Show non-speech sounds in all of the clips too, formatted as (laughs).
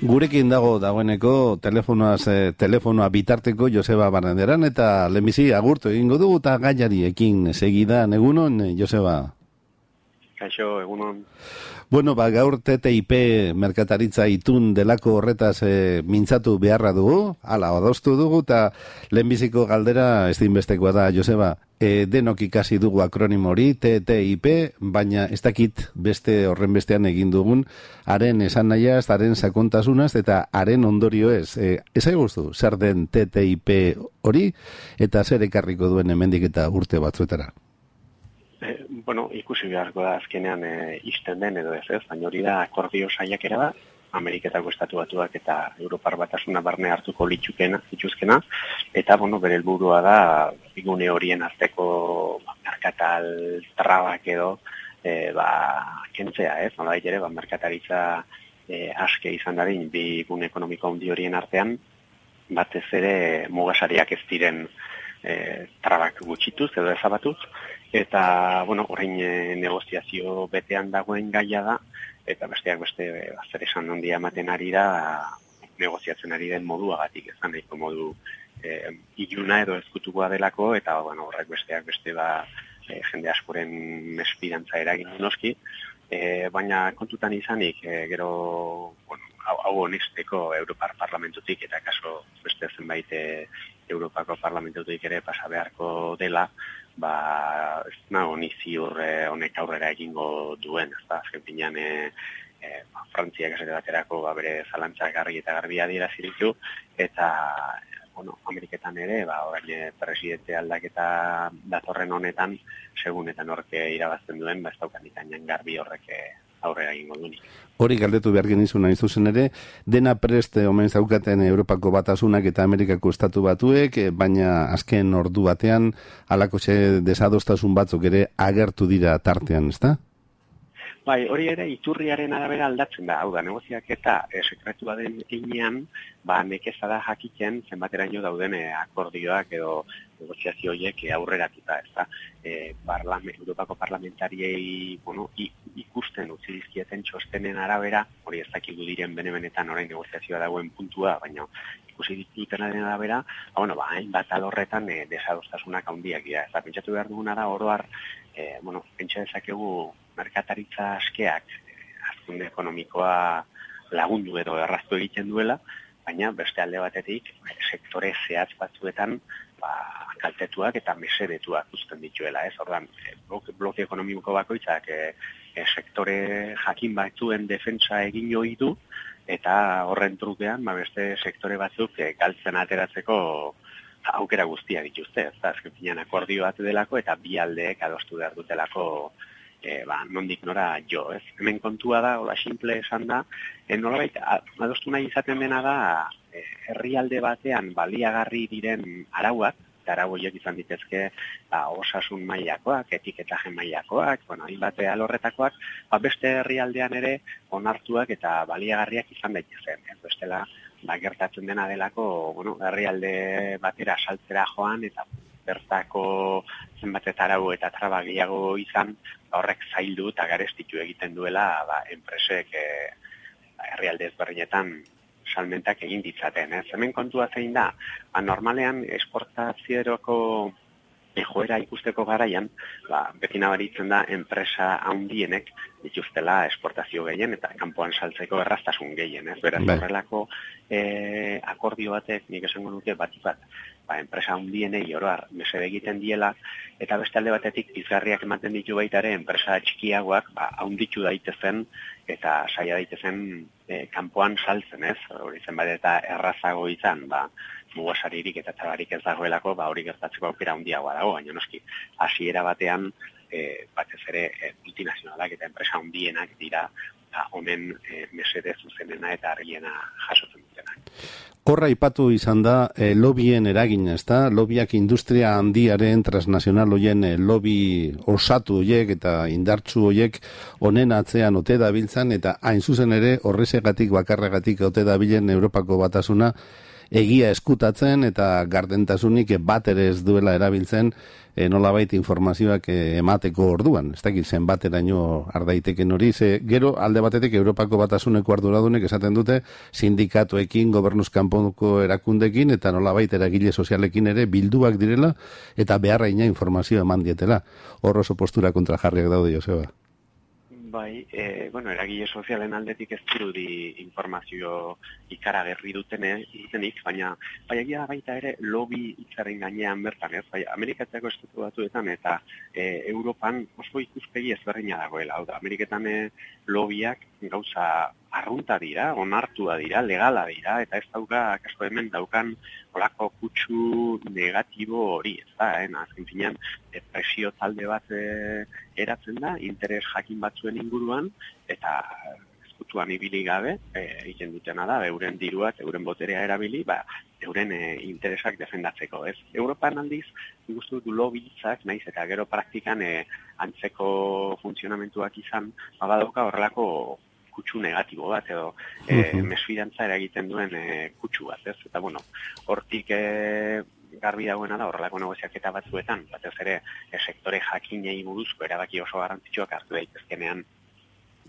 Gurekin dago dagoeneko telefonoaz, eh, telefonoa bitarteko Joseba Barrenderan eta lehenbizi agurtu egingo dugu eta gaiari ekin segida egunon, eh, Joseba. Kaixo, egunon. Bueno, ba, gaur TTIP merkataritza itun delako horretaz e, mintzatu beharra dugu, ala, adostu dugu, eta lehenbiziko galdera ez dinbestekoa da, Joseba, e, denok ikasi dugu akronimo hori, TTIP, baina ez dakit beste horren bestean egin dugun, haren esan nahiaz, haren sakontasunaz, eta haren ondorio ez. E, ez guztu, zer den TTIP hori, eta zer ekarriko duen hemendik eta urte batzuetara? Bueno, ikusi beharko da azkenean e, izten den edo ez ez, baina hori da akordio saiak da, Ameriketako estatu batuak eta Europar batasuna barne hartuko litzukena, ituzkena, eta, bueno, bere helburua da, igune horien arteko ba, merkatal trabak edo, e, ba, kentzea, ez? Nola ere, ba, merkataritza e, aske izan darin, bi gune ekonomiko handi horien artean, batez ere mugasariak ez diren e, trabak gutxituz edo ezabatuz, eta, bueno, orain e, negoziazio betean dagoen gaia da, eta besteak beste zer esan handia ematen ari da negoziatzen ari den moduagatik ezan nahiko modu e, iluna edo ezkutukoa delako eta bueno, horrek besteak beste ba e, jende askoren espirantza eragin noski. E, baina kontutan izanik e, gero bueno, hau, honesteko Europar Parlamentutik eta kaso beste zenbait Europako Parlamentutik ere pasa beharko dela ba, ez nago nizi horre honek aurrera egingo duen, ez da, azken pinean, e, e, ba, frantziak esate baterako, ba, bere zalantzak garri eta garbi adira ziritu, eta, bueno, Ameriketan ere, ba, orain presidente aldaketa datorren honetan, segunetan horke irabazten duen, ba, ez daukan garbi horreke aurrera egingo duenik. Hori galdetu behar genizun nahi zuzen ere, dena preste omen zaukaten Europako batasunak eta Amerikako estatu batuek, eh, baina azken ordu batean alako ze desadostasun batzuk ere agertu dira tartean, ezta? Bai, hori ere iturriaren arabera aldatzen da, hau da, negoziak eta e, sekretua den inean, ba, nekeza da jakiten zenbateraino dauden e, akordioak edo negoziazio horiek e, aurreratuta, ez da. E, parlament, Europako parlamentariei bueno, ikusten utzi dizkieten txostenen arabera, hori ez dakigu diren bene-benetan orain negoziazioa dagoen puntua, baina ikusi dituten arabera, ba, bueno, ba, bat alorretan e, desadostasunak handiak dira. Ez da, pentsatu behar duguna da, oroar, e, bueno, pentsa dezakegu merkataritza askeak azkunde ekonomikoa lagundu edo erraztu egiten duela, baina beste alde batetik sektore zehatz batzuetan ba, kaltetuak eta mesedetuak uzten dituela. Ez ordan, bloke, bloke ekonomiko bakoitzak e, e, sektore jakin batzuen defentsa egin joi du, eta horren trukean ba, beste sektore batzuk e, galtzen ateratzeko aukera guztia dituzte. Ez azken akordio bat delako eta bi aldeek adostu behar dutelako e, ba, nondik nora jo, ez? Hemen kontua da, ola simple esan da, e, nolabait, adostu nahi izaten dena da, herrialde batean baliagarri diren arauak, eta arau izan ditezke ba, osasun mailakoak, etiketaje mailakoak, bueno, hainbat alorretakoak, ba, beste herrialdean ere onartuak eta baliagarriak izan daitezen, ez bestela, ba, gertatzen dena delako, bueno, herrialde batera saltzera joan, eta bertako zenbat eta arau eta traba gehiago izan, ba, horrek zaildu eta garestitu egiten duela ba, enpresek e, herrialde ezberdinetan salmentak egin ditzaten. Ez hemen kontua zein da, ba, normalean esportazieroko joera ikusteko garaian, ba, beti nabaritzen da enpresa handienek dituztela esportazio gehien eta kanpoan saltzeko erraztasun gehien. Ez beraz, bai. horrelako e, akordio batek, nik esango nuke bat bat, ba, enpresa hundienei oroar mesede egiten diela, eta beste alde batetik pizgarriak ematen ditu baita ere enpresa txikiagoak ba, haunditu daitezen eta saia daitezen e, kanpoan saltzen ez, hori zen eta errazago izan, ba, mugasaririk eta trabarik ez dagoelako, ba, hori gertatzeko aukera handiagoa dago, baina noski, hasiera batean, e, batez ere e, multinazionalak eta enpresa hundienak dira ba, honen e, mesede zuzenena eta argiena jasotzen dutenak. Horra ipatu izan da e, lobien eragin, ez da? Lobiak industria handiaren transnazional hoien e, lobby osatu hoiek eta indartsu hoiek honen atzean ote dabiltzan eta hain zuzen ere horrezegatik bakarragatik ote dabilen Europako batasuna egia eskutatzen eta gardentasunik bat ere ez duela erabiltzen e, nolabait informazioak e, emateko orduan. Ez dakit zen bateraino ardaiteken hori, ze gero alde batetik Europako batasuneko arduradunek esaten dute sindikatuekin, gobernuz kanponko erakundekin eta nolabait eragile sozialekin ere bilduak direla eta beharraina informazioa eman dietela. Hor oso postura kontra jarriak daude, Joseba. Bai, e, bueno, eragile sozialen aldetik ez dirudi informazio ikaragerri duten dutenik, baina bai egia baita ere lobby itzaren gainean bertan, ez? Bai, Amerikatako estatu batuetan eta e, Europan oso ikuspegi ezberdina dagoela. Hau da, Ameriketan e, lobbyak gauza arrunta dira, onartua dira, legala dira, eta ez dauka, kasko hemen daukan olako kutsu negatibo hori, ez da, eh? azken finean, depresio talde bat e, eratzen da, interes jakin batzuen inguruan, eta ezkutuan ibili gabe, e, egiten dutena da, euren diruak, euren boterea erabili, ba, euren e, interesak defendatzeko, ez? Europan aldiz, guztu du lobitzak, naiz, eta gero praktikan e, antzeko funtzionamentuak izan, ba, badauka horrelako kutsu negatibo bat edo e, mesfidantza eragiten duen e, kutsu bat, ez? Eta bueno, hortik e, garbi dagoena da horrelako negoziaketa batzuetan, batez ere e, sektore jakinei buruzko erabaki oso garrantzitsuak hartu daitezkenean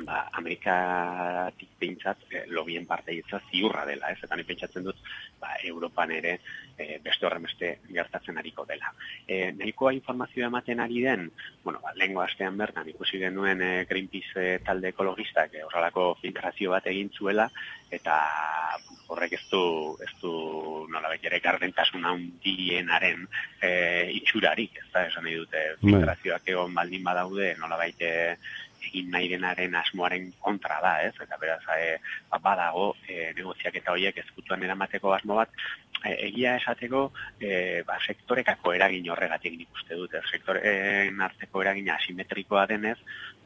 ba, Amerikatik pintzat e, lobien parte ziurra dela, ez? Eta ni pentsatzen dut, ba, Europan ere e, beste horren beste gertatzen ariko dela. E, nahikoa informazioa ematen ari den, bueno, ba, lehenko astean bertan ikusi genuen e, Greenpeace e, talde ekologistak e, horrelako filtrazio bat egin zuela, eta horrek ez du, ez du nola ere gardentasun handienaren e, itxurarik, ez da, esan nahi dute, bai. filtrazioak egon baldin badaude, nola baite egin nahi denaren asmoaren kontra da, ez? Eta beraz, e, badago e, negoziak eta horiek ezkutuan eramateko asmo bat, e, egia esateko e, ba, sektorekako eragin horregatik nik uste dut, sektoreen arteko eragin asimetrikoa denez,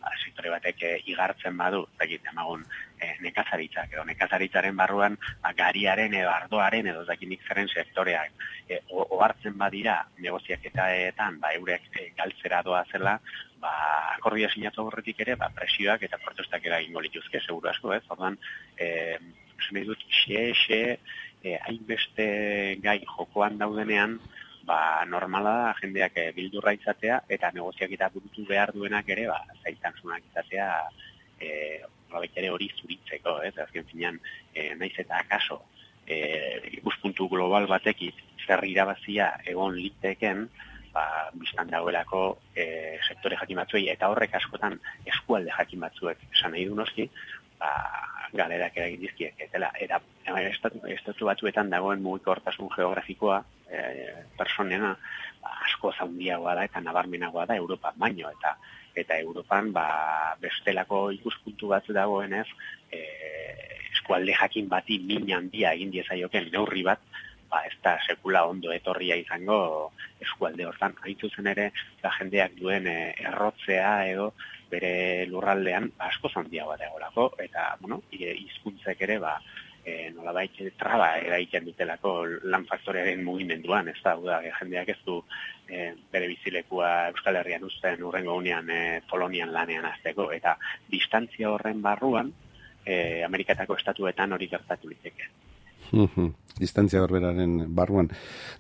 ba, sektore batek e, igartzen badu, zakit, emagun, e, nekazaritzak, edo nekazaritzaren barruan, ba, gariaren edo ardoaren edo zakinik zeren sektoreak e, ohartzen badira negoziak eta etan, ba, eurek e, galtzera doa zela, ba, akordia sinatu horretik ere, ba, presioak eta protestak eragingo lituzke, seguru asko, ez? Ordan, eh, esan dut, xe, xe, eh, hainbeste gai jokoan daudenean, ba, normala da, jendeak eh, bildurra izatea, eta negoziak eta burutu behar duenak ere, ba, zaitantzunak izatea, eh, ere hori zuritzeko, ez? Azken finean, eh, naiz eta akaso, eh, ikuspuntu global batekit, zer irabazia egon liteken, ba, biztan dagoelako e, sektore jakin batzuei, eta horrek askotan eskualde jakin batzuek esan nahi du noski, ba, galerak eragin dizkiek, eta estatu, estatu batzuetan dagoen mugiko hortasun geografikoa e, personena ba, asko zaundiagoa da eta nabarmenagoa da Europa baino, eta eta Europan ba, bestelako ikuspuntu batzu dagoenez e, eskualde jakin bati min handia egin diezaioken neurri bat ba, ez da sekula ondo etorria izango eskualde hortan. Haitu zen ere, da jendeak duen e, errotzea edo bere lurraldean ba, asko zandia bat egolako, eta, bueno, izkuntzek ere, ba, e, nola baita traba eraiken dutelako lan faktorearen mugimenduan, ez da, da jendeak ez du e, bere bizilekua Euskal Herrian uzten urrengo unean e, Polonian lanean azteko, eta distantzia horren barruan, e, Amerikatako estatuetan hori gertatu liteke. Distantzia berberaren barruan.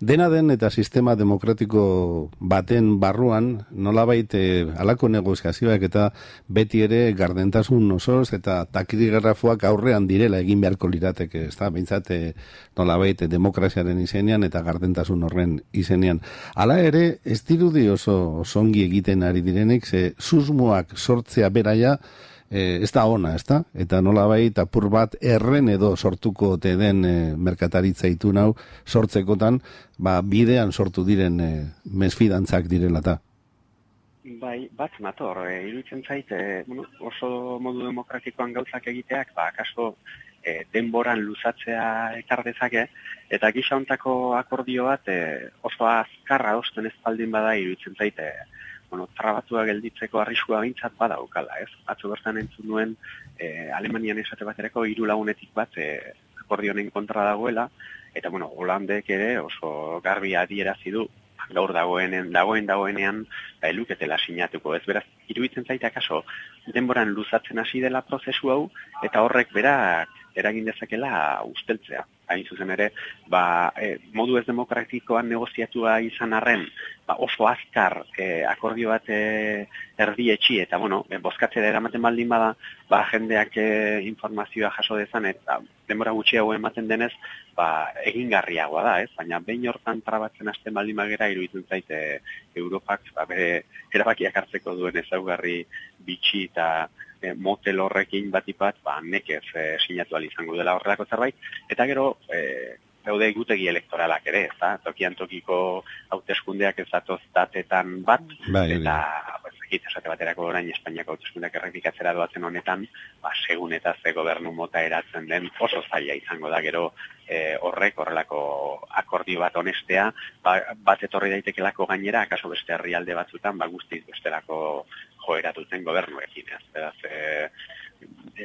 Dena den eta sistema demokratiko baten barruan, nolabait eh, alako negoziazioak eta beti ere gardentasun osoz eta takirigrafoak aurrean direla egin beharko lirateke, ez da, bintzat, eh, nolabait demokraziaren izenean eta gardentasun horren izenean. Hala ere, ez dirudi oso songi egiten ari direnik, ze susmoak sortzea beraia, e, ez da ona, ez da? Eta nola bai, apur bat erren edo sortuko te den e, merkataritza itu nau, sortzekotan, ba, bidean sortu diren e, mesfidantzak direla ta. Bai, bat nator, e, iruditzen zait, e, bueno, oso modu demokratikoan gauzak egiteak, ba, kaso, e, denboran luzatzea ekar dezake, eta gisa akordio bat e, oso azkarra osten ezpaldin bada iruditzen zait, e, bueno, trabatua gelditzeko arriskua bintzat badaukala, ez? Atzo bertan entzun nuen e, Alemanian esate baterako hiru lagunetik bat e, akordionen kontra dagoela, eta bueno, Holandek ere oso garbi adierazi du gaur dagoenen dagoen dagoenean ba eluketela sinatuko ez beraz iruditzen zaite akaso denboran luzatzen hasi dela prozesu hau eta horrek berak eragin dezakela usteltzea. Hain zuzen ere, ba, e, modu ez demokratikoan negoziatua izan arren, ba, oso azkar e, akordio bat e, erdi etxi, eta bueno, e, bozkatzea eramaten baldin bada, ba, jendeak e, informazioa jaso dezan, eta denbora gutxiago ematen denez, ba, egingarriagoa da, ez? Baina behin hortan trabatzen hasten baldin bagera, iruditzen zaite Europak, ba, bere erabakiak hartzeko duen ezaugarri bitxi eta e, motel horrekin batipat, ba, nekez e, sinatu izango dela horrelako zerbait, eta gero, e, daude gutegi elektoralak ere, ez da, tokian tokiko hauteskundeak ez datoz datetan bat, bai, eta, bai. ez esate baterako orain Espainiako hauteskundeak errepikatzera doatzen honetan, ba, segun eta ze gobernu mota eratzen den oso zaila izango da, gero e, horrek horrelako akordio bat honestea, ba, bat etorri daitekelako gainera, akaso beste herrialde batzutan, ba, guztiz bestelako joeratuten gobernuekin, ez, beraz, e,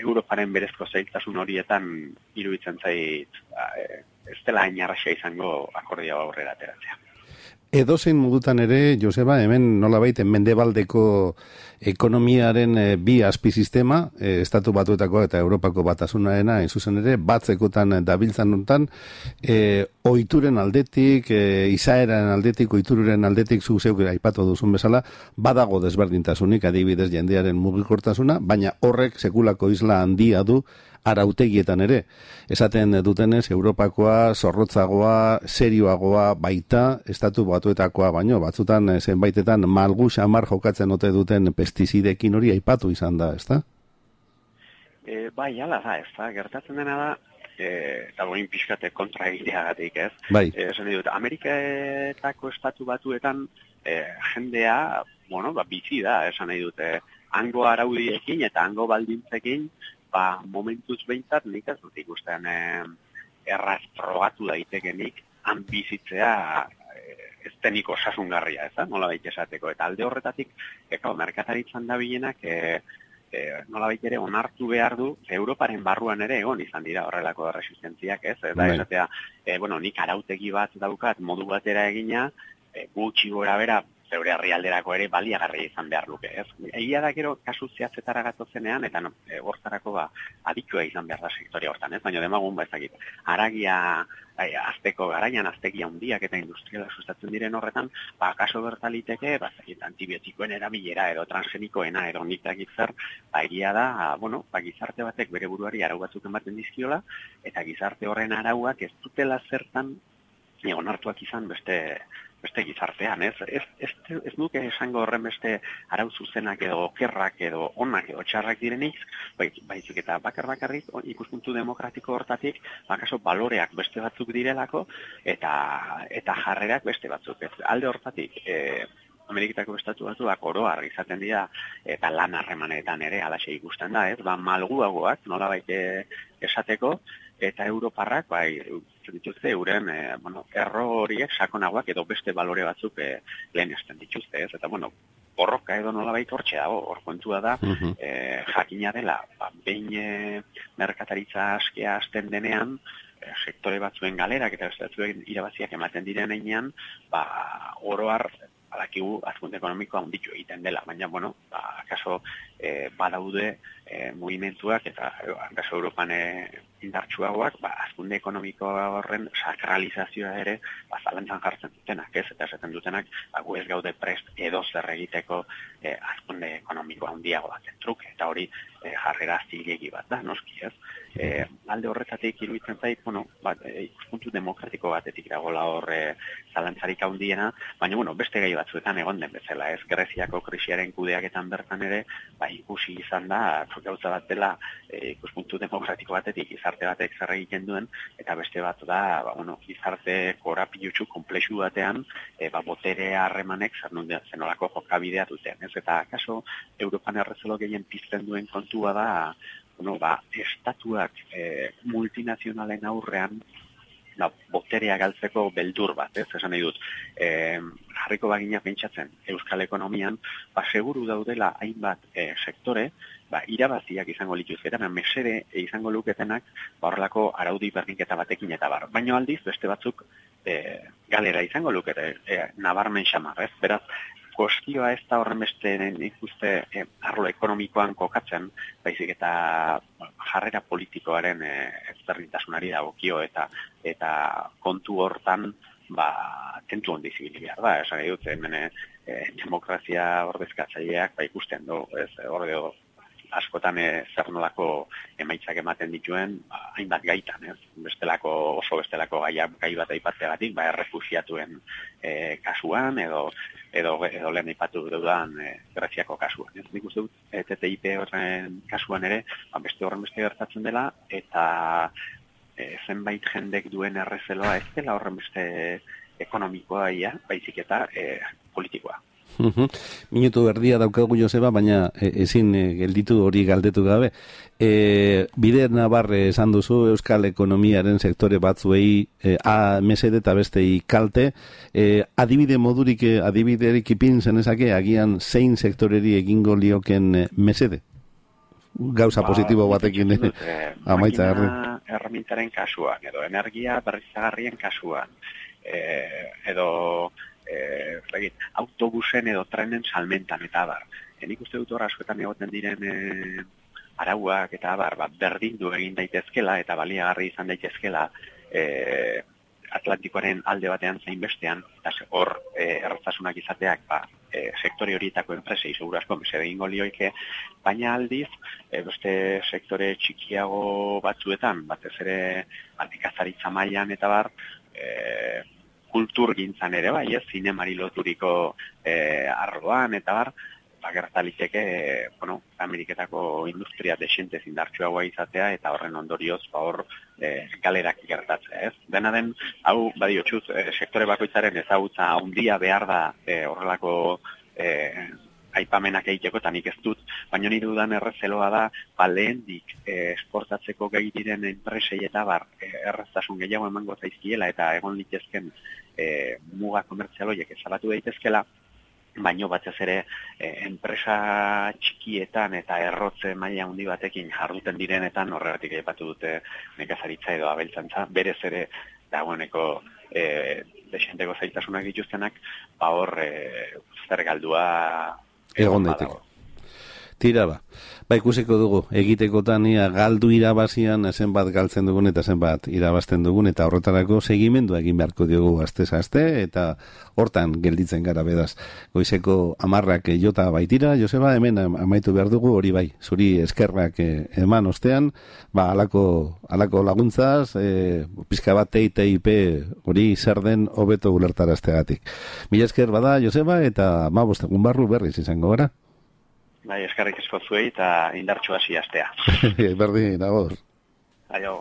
Europaren berezko zailtasun horietan iruditzen zait e, ez dela hain izango akordia aurrera ateratzea. Edo zein modutan ere, Joseba, hemen nola baiten mendebaldeko ekonomiaren e, bi azpi sistema, e, estatu batuetako eta Europako batasunaena, zuzen ere, batzekotan dabiltzan nuntan, e, oituren aldetik, e, izaeran aldetik, oitururen aldetik, zu zeuk aipatu duzun bezala, badago desberdintasunik, adibidez jendearen mugikortasuna, baina horrek sekulako isla handia du, arautegietan ere. Esaten dutenez, Europakoa, zorrotzagoa, serioagoa, baita, estatu batuetakoa, baino, batzutan eh, zenbaitetan malgu xamar jokatzen ote duten pestizidekin hori aipatu izan da, ezta? E, bai, ala da, ez da, gertatzen dena da, e, eta goin pixkate kontra egitea ez? Bai. E, esan dut, Amerikaetako estatu batuetan e, jendea, bueno, ba, bizi da, esan nahi dute, hango araudiekin eta hango baldintzekin, ba, momentuz behintzat nik ez dut ikusten eh, erraz frogatu daitekenik han bizitzea ez denik osasungarria, ez da, nola baita esateko. Eta alde horretatik, eka, merkataritzan da bilenak, e, e, nola ere onartu behar du, Europaren barruan ere egon izan dira horrelako resistentziak, ez? Eta bai. esatea, e, bueno, nik arautegi bat daukat modu batera egina, e, gutxi gora bera, zeure herrialderako ere baliagarri izan behar luke, ez? Egia da gero kasu zehatzetara gatozenean eta e, hortarako ba aditua izan behar da sektoria hortan, ez? Baina demagun ba ezagik. Aragia ai, azteko garaian aztegia handiak eta industriala sustatzen diren horretan, ba kaso bertaliteke, ba ezagik antibiotikoen erabilera edo transgenikoena edo nik zer, ba egia da, bueno, ba gizarte batek bere buruari arau batzuk ematen dizkiola eta gizarte horren arauak ez dutela zertan egon hartuak izan beste beste gizartean, ez? Ez, ez, ez nuke esango horren beste arau zuzenak edo okerrak edo onak edo txarrak direnik, bai, baizik eta bakar bakarrik ikuspuntu demokratiko hortatik, bakaso baloreak beste batzuk direlako eta eta jarrerak beste batzuk, ez? Alde hortatik, e, Ameriketako bestatu batuak oroar izaten dira eta lan harremanetan ere alaxe ikusten da, ez? Ba, malguagoak, nola baite esateko, eta Europarrak bai dituzte euren e, bueno, erro horiek sakonagoak edo beste balore batzuk e, lehen esten dituzte, ez? Eta bueno, borroka edo nola baita hortxe dago, hor kontua da, uh jakina dela, ba, behin e, merkataritza askea azten denean, e, sektore batzuen galerak eta batzuen irabaziak ematen diren einean, ba, oroar badakigu azkunde ekonomikoa handitu egiten dela, baina, bueno, ba, kaso, e, badaude e, movimentuak eta kaso Europan e, indartsuagoak, ba, azkunde ekonomiko horren sakralizazioa ere, ba, zalantzan jartzen dutenak, ez? Eta esaten dutenak, ba, gu ez gaude prest edo zer egiteko e, azkunde ekonomiko handiago bat truke, eta hori e, jarrera zilegi bat da, noski, ez? E, alde horretatik iruditzen zait, bueno, bat, e, ikuspuntu demokratiko batetik dagoela horre zalantzarik handiena, baina, bueno, beste gai batzuetan egon den bezala, ez? Greziako krisiaren kudeaketan bertan ere, ba, ikusi izan da, gauza bat dela, e, ikuspuntu demokratiko batetik gizarte batek zer egiten duen, eta beste bat da, ba, bueno, gizarte korapilutxu komplexu batean, e, ba, botere harremanek zer nun zenolako jokabidea duten, ez? Eta, kaso, Europan errezolo gehien pizten duen kontua da, bueno, ba, estatuak e, multinazionalen aurrean ba, boterea galtzeko beldur bat, ez, esan nahi dut, e, jarriko bagina pentsatzen euskal ekonomian, ba, seguru daudela hainbat e, sektore, ba, irabaziak izango lituz, eta mesere izango luketenak, ba, horrelako araudi berdinketa batekin eta bar. Baina aldiz, beste batzuk, e, galera izango lukete, e, nabarmen xamar, ez, beraz, kostioa ez da horren beste ikuste e, arlo ekonomikoan kokatzen, baizik eta jarrera politikoaren e, ezberdintasunari dagokio eta eta kontu hortan ba tentu ondi zibili behar da, esan dut, hemen e, demokrazia ordezkatzaileak ba ikusten du, ez, ordeo askotan e, zer nolako emaitzak ematen dituen ba, hainbat gaitan, ez? Bestelako oso bestelako gaia gai bat aipatzeagatik, ba errefuxiatuen e, kasuan edo edo edo lehen aipatu dudan e, Greziako kasuan, ez? Nik uste dut TTIP horren kasuan ere, ba, beste horren beste gertatzen dela eta e, zenbait jendek duen errezeloa ez dela horren beste ekonomikoa ia, baizik eta e, politikoa. Minutu erdia daukagu Joseba, baina e, ezin e, gelditu hori galdetu gabe. E, bide nabarre esan duzu Euskal Ekonomiaren sektore batzuei e, a mesede eta bestei kalte. E, adibide modurik, adibiderik ipin zenezake, agian zein sektoreri egingo lioken mesede? Gauza ba, positibo batekin e, (laughs) amaitza erramintaren kasuan, edo energia berrizagarrien kasuan, e, edo eh regit, autobusen edo trenen salmentan eta bar. Enik uste dut hor askotan egoten diren e, arauak eta bar, ba, berdindu egin daitezkela eta baliagarri izan daitezkela e, Atlantikoaren alde batean zein bestean, eta hor e, erraztasunak izateak ba, sektore horietako enpresei seguru asko mesede egingo lioike, baina aldiz, e, beste sektore txikiago batzuetan, batez ere, aldikazaritza mailan eta bar, e, kultur gintzan ere, bai, ez, zinemari loturiko e, arloan, eta bar, ba, gertaliteke, e, bueno, Ameriketako industria desente zindartxua izatea, eta horren ondorioz, ba, hor, e, galerak gertatzea, ez? Dena den, hau, badio txuz, e, sektore bakoitzaren ezagutza handia behar da e, horrelako e, aipamenak egiteko eta nik ez dut, baina nire dudan errezeloa da, ba lehen dik eh, esportatzeko gai diren enpresei eta bar e, erraztasun gehiago emango zaizkiela eta egon litezken e, muga komertzialoiek ezabatu daitezkela, baino batez ere enpresa txikietan eta errotze maila handi batekin jarduten direnetan horregatik aipatu dute nekazaritza edo abeltzantza, berez ere dagoeneko e, desenteko zaitasunak dituztenak, ba hor e, zer galdua egon daiteke. Tira ba. Ba ikusiko dugu, egitekotan ia galdu irabazian zenbat galtzen dugun eta zenbat irabazten dugun eta horretarako segimendu egin beharko diogu aste aste eta hortan gelditzen gara bedaz. Goizeko amarrak jota baitira, Joseba, hemen amaitu behar dugu hori bai, zuri eskerrak eh, eman ostean, ba alako, alako laguntzaz, e, pizka bat TTIP hori zer den hobeto ulertaraztegatik. Mila esker bada, Joseba, eta ma bostegun barru berriz izango gara. Bai, eskarrik esko zuei eta indartxu hasi astea. (laughs) Berdin, agor. Aio.